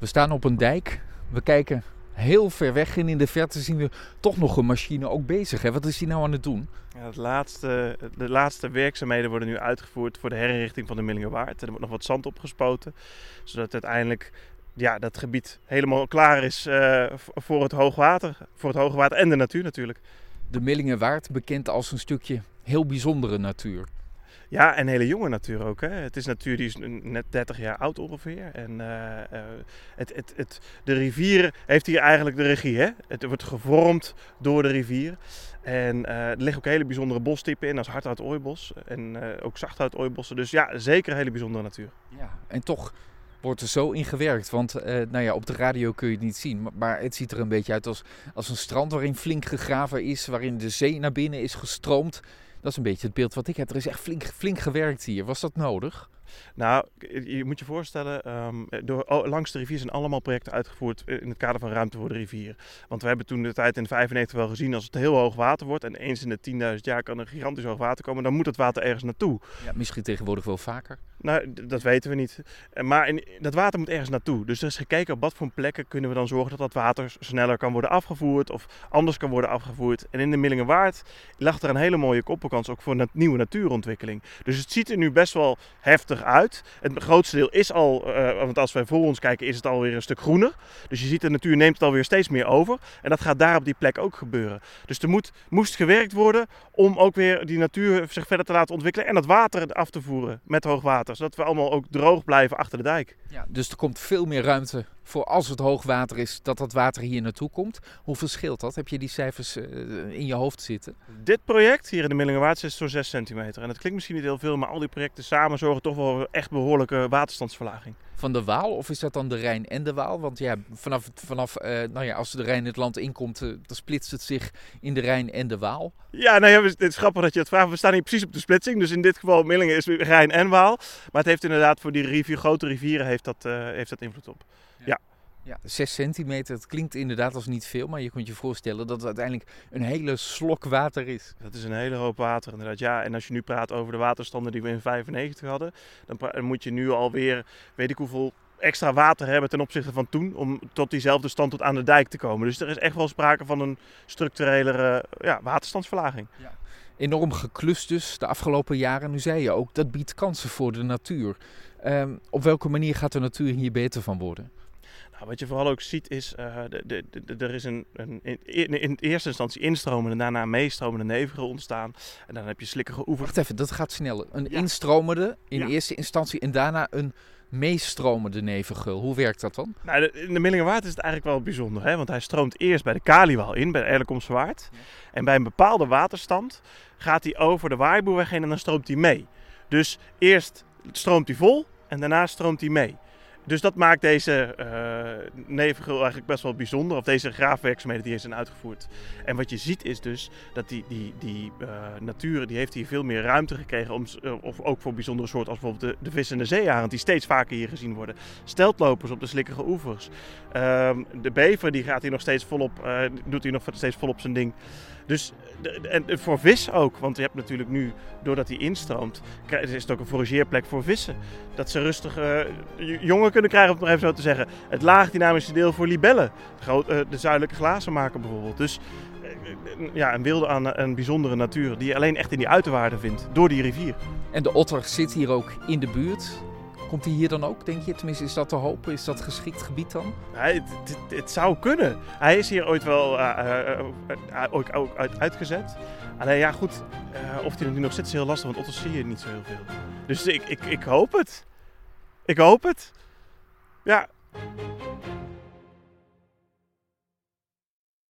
We staan op een dijk. We kijken heel ver weg en in de verte zien we toch nog een machine ook bezig. Hè? Wat is die nou aan het doen? Ja, het laatste, de laatste werkzaamheden worden nu uitgevoerd voor de herinrichting van de Millingenwaard. Er wordt nog wat zand opgespoten, zodat uiteindelijk ja, dat gebied helemaal klaar is uh, voor het hoogwater. Voor het hoogwater en de natuur natuurlijk. De Millingenwaard bekend als een stukje heel bijzondere natuur. Ja, en hele jonge natuur ook. Hè. Het is natuur die is net 30 jaar oud ongeveer. En uh, het, het, het, de rivier heeft hier eigenlijk de regie. Hè. Het wordt gevormd door de rivier. En uh, er liggen ook hele bijzondere bostypen in, als hardhout ooibos. En ook zachthout ooibossen. Dus ja, zeker hele bijzondere natuur. Ja, en toch wordt er zo in gewerkt. Want nou ja, op de radio kun je het niet zien. Maar, maar, het ziet er een beetje uit als, als een strand waarin flink gegraven is. Waarin de zee naar binnen is gestroomd. Dat is een beetje het beeld wat ik heb. Er is echt flink, flink gewerkt hier. Was dat nodig? Nou, je moet je voorstellen, um, door, oh, langs de rivier zijn allemaal projecten uitgevoerd in het kader van ruimte voor de rivier. Want we hebben toen de tijd in 95 wel gezien, als het heel hoog water wordt en eens in de 10.000 jaar kan er gigantisch hoog water komen, dan moet het water ergens naartoe. Ja, misschien tegenwoordig wel vaker. Nou, dat weten we niet. Eh, maar in, dat water moet ergens naartoe. Dus er is gekeken op wat voor plekken kunnen we dan zorgen dat dat water sneller kan worden afgevoerd of anders kan worden afgevoerd. En in de Millingenwaard lag er een hele mooie koppelkans ook voor een nieuwe natuurontwikkeling. Dus het ziet er nu best wel heftig uit. Het grootste deel is al, uh, want als wij voor ons kijken, is het alweer een stuk groener. Dus je ziet de natuur neemt het alweer steeds meer over. En dat gaat daar op die plek ook gebeuren. Dus er moet, moest gewerkt worden om ook weer die natuur zich verder te laten ontwikkelen en dat water af te voeren met hoogwater zodat we allemaal ook droog blijven achter de dijk. Ja, dus er komt veel meer ruimte voor als het hoogwater is, dat dat water hier naartoe komt. Hoeveel scheelt dat? Heb je die cijfers uh, in je hoofd zitten? Dit project hier in de Millingenwaard is zo'n 6 centimeter. En dat klinkt misschien niet heel veel, maar al die projecten samen zorgen toch wel voor echt behoorlijke waterstandsverlaging. Van de Waal of is dat dan de Rijn en de Waal? Want ja, vanaf, vanaf uh, nou ja, als de Rijn het land inkomt, uh, dan splitst het zich in de Rijn en de Waal. Ja, nou ja, het is grappig dat je het vraagt. We staan hier precies op de splitsing. Dus in dit geval Millingen is Rijn en Waal. Maar het heeft inderdaad voor die rivier, grote rivieren heeft dat, heeft dat invloed op. ja. Ja, 6 centimeter, het klinkt inderdaad als niet veel, maar je kunt je voorstellen dat het uiteindelijk een hele slok water is. Dat is een hele hoop water inderdaad, ja. En als je nu praat over de waterstanden die we in 95 hadden, dan moet je nu alweer, weet ik hoeveel extra water hebben ten opzichte van toen, om tot diezelfde stand tot aan de dijk te komen. Dus er is echt wel sprake van een structurele ja, waterstandsverlaging. Ja. Enorm geklust dus de afgelopen jaren. Nu zei je ook, dat biedt kansen voor de natuur. Um, op welke manier gaat de natuur hier beter van worden? Nou, wat je vooral ook ziet is, uh, de, de, de, er is een, een in, in, eerste instantie instromende en daarna meestromende nevelen ontstaan. En dan heb je slikkige oevers. Wacht even, dat gaat sneller. Een ja. instromende in eerste instantie en daarna een meestromende nevengul. Hoe werkt dat dan? Nou, de, in de Millingenwaard is het eigenlijk wel bijzonder. Hè? Want hij stroomt eerst bij de Kaliwal in, bij de Erlekomse Waard. Ja. En bij een bepaalde waterstand gaat hij over de Waaiboerweg heen en dan stroomt hij mee. Dus eerst stroomt hij vol en daarna stroomt hij mee. Dus dat maakt deze uh, eigenlijk best wel bijzonder. Of deze graafwerkzaamheden die hier zijn uitgevoerd. En wat je ziet is dus dat die, die, die uh, natuur die heeft hier veel meer ruimte gekregen. Om, uh, of ook voor bijzondere soorten als bijvoorbeeld de, de vis en de zeearend. Die steeds vaker hier gezien worden. Steltlopers op de slikkige oevers. Ehm, de bever die gaat hier nog steeds volop, doet hier nog steeds volop zijn ding. Dus en voor vis ook, want je hebt natuurlijk nu, doordat hij instroomt, is het ook een forageerplek voor vissen. Dat ze rustig uh, jongen kunnen krijgen, om het maar even zo te zeggen. Het laagdynamische deel voor libellen, de zuidelijke glazen maken bijvoorbeeld. Dus ja, een wilde aan een bijzondere natuur die je alleen echt in die uiterwaarden vindt, door die rivier. En de otter zit hier ook in de buurt. Komt hij hier dan ook, denk je? Tenminste, is dat te hopen? Is dat geschikt gebied dan? het, het, het, zou kunnen. Hij is hier ooit wel uh, uh, uh, ook, ook uit, uitgezet. Alleen ja, goed, of hij er nu nog zit is heel lastig, want otters zie je niet zo heel veel. Dus ik, ik, ik hoop het. Ik hoop het. Ja.